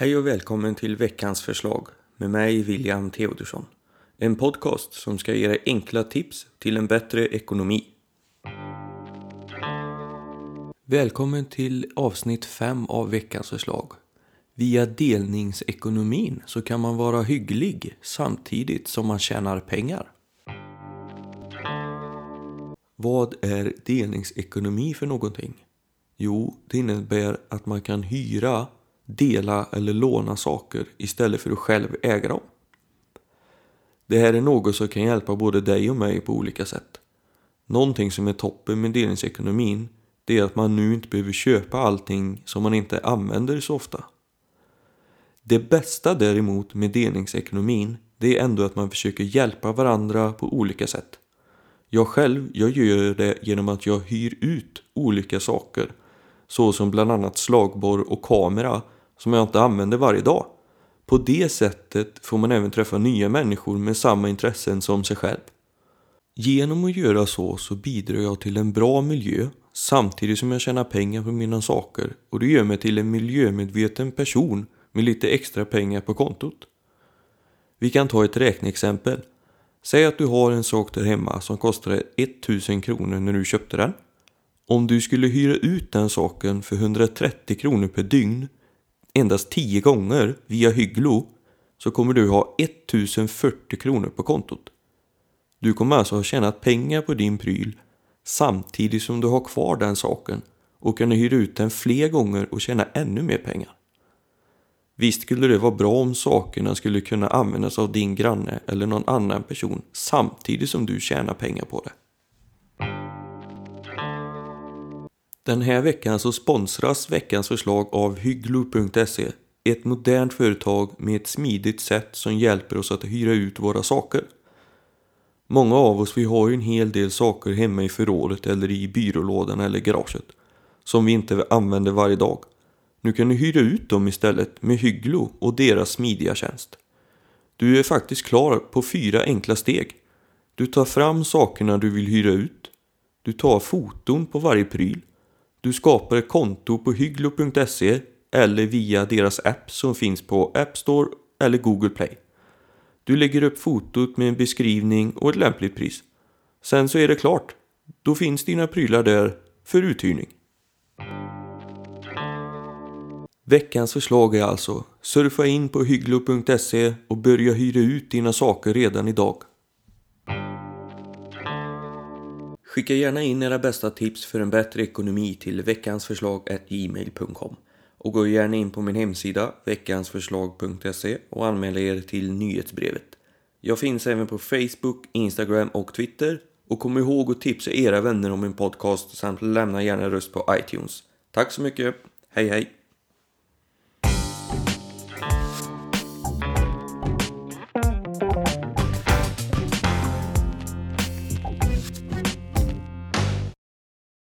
Hej och välkommen till veckans förslag med mig William Theodorsson. En podcast som ska ge dig enkla tips till en bättre ekonomi. Välkommen till avsnitt 5 av veckans förslag. Via delningsekonomin så kan man vara hygglig samtidigt som man tjänar pengar. Vad är delningsekonomi för någonting? Jo, det innebär att man kan hyra, dela eller låna saker istället för att själv äga dem. Det här är något som kan hjälpa både dig och mig på olika sätt. Någonting som är toppen med delningsekonomin det är att man nu inte behöver köpa allting som man inte använder så ofta. Det bästa däremot med delningsekonomin det är ändå att man försöker hjälpa varandra på olika sätt. Jag själv, jag gör det genom att jag hyr ut olika saker såsom bland annat slagborr och kamera som jag inte använder varje dag. På det sättet får man även träffa nya människor med samma intressen som sig själv. Genom att göra så så bidrar jag till en bra miljö samtidigt som jag tjänar pengar på mina saker och det gör mig till en miljömedveten person med lite extra pengar på kontot. Vi kan ta ett räkneexempel. Säg att du har en sak där hemma som kostade 1000 kronor när du köpte den. Om du skulle hyra ut den saken för 130 kronor per dygn endast 10 gånger via Hygglo så kommer du ha 1040 kronor på kontot. Du kommer alltså ha tjänat pengar på din pryl samtidigt som du har kvar den saken och kan hyra ut den fler gånger och tjäna ännu mer pengar. Visst skulle det vara bra om sakerna skulle kunna användas av din granne eller någon annan person samtidigt som du tjänar pengar på det. Den här veckan så sponsras veckans förslag av Hygglo.se ett modernt företag med ett smidigt sätt som hjälper oss att hyra ut våra saker. Många av oss vi har ju en hel del saker hemma i förrådet eller i byrålådan eller garaget som vi inte använder varje dag. Nu kan du hyra ut dem istället med Hygglo och deras smidiga tjänst. Du är faktiskt klar på fyra enkla steg. Du tar fram sakerna du vill hyra ut. Du tar foton på varje pryl. Du skapar ett konto på hygglo.se eller via deras app som finns på App Store eller Google Play. Du lägger upp fotot med en beskrivning och ett lämpligt pris. Sen så är det klart. Då finns dina prylar där för uthyrning. Veckans förslag är alltså surfa in på hygglo.se och börja hyra ut dina saker redan idag. Skicka gärna in era bästa tips för en bättre ekonomi till veckansförslag.gmail.com och gå gärna in på min hemsida veckansförslag.se och anmäl er till nyhetsbrevet. Jag finns även på Facebook, Instagram och Twitter och kom ihåg att tipsa era vänner om min podcast samt lämna gärna röst på iTunes. Tack så mycket, hej hej!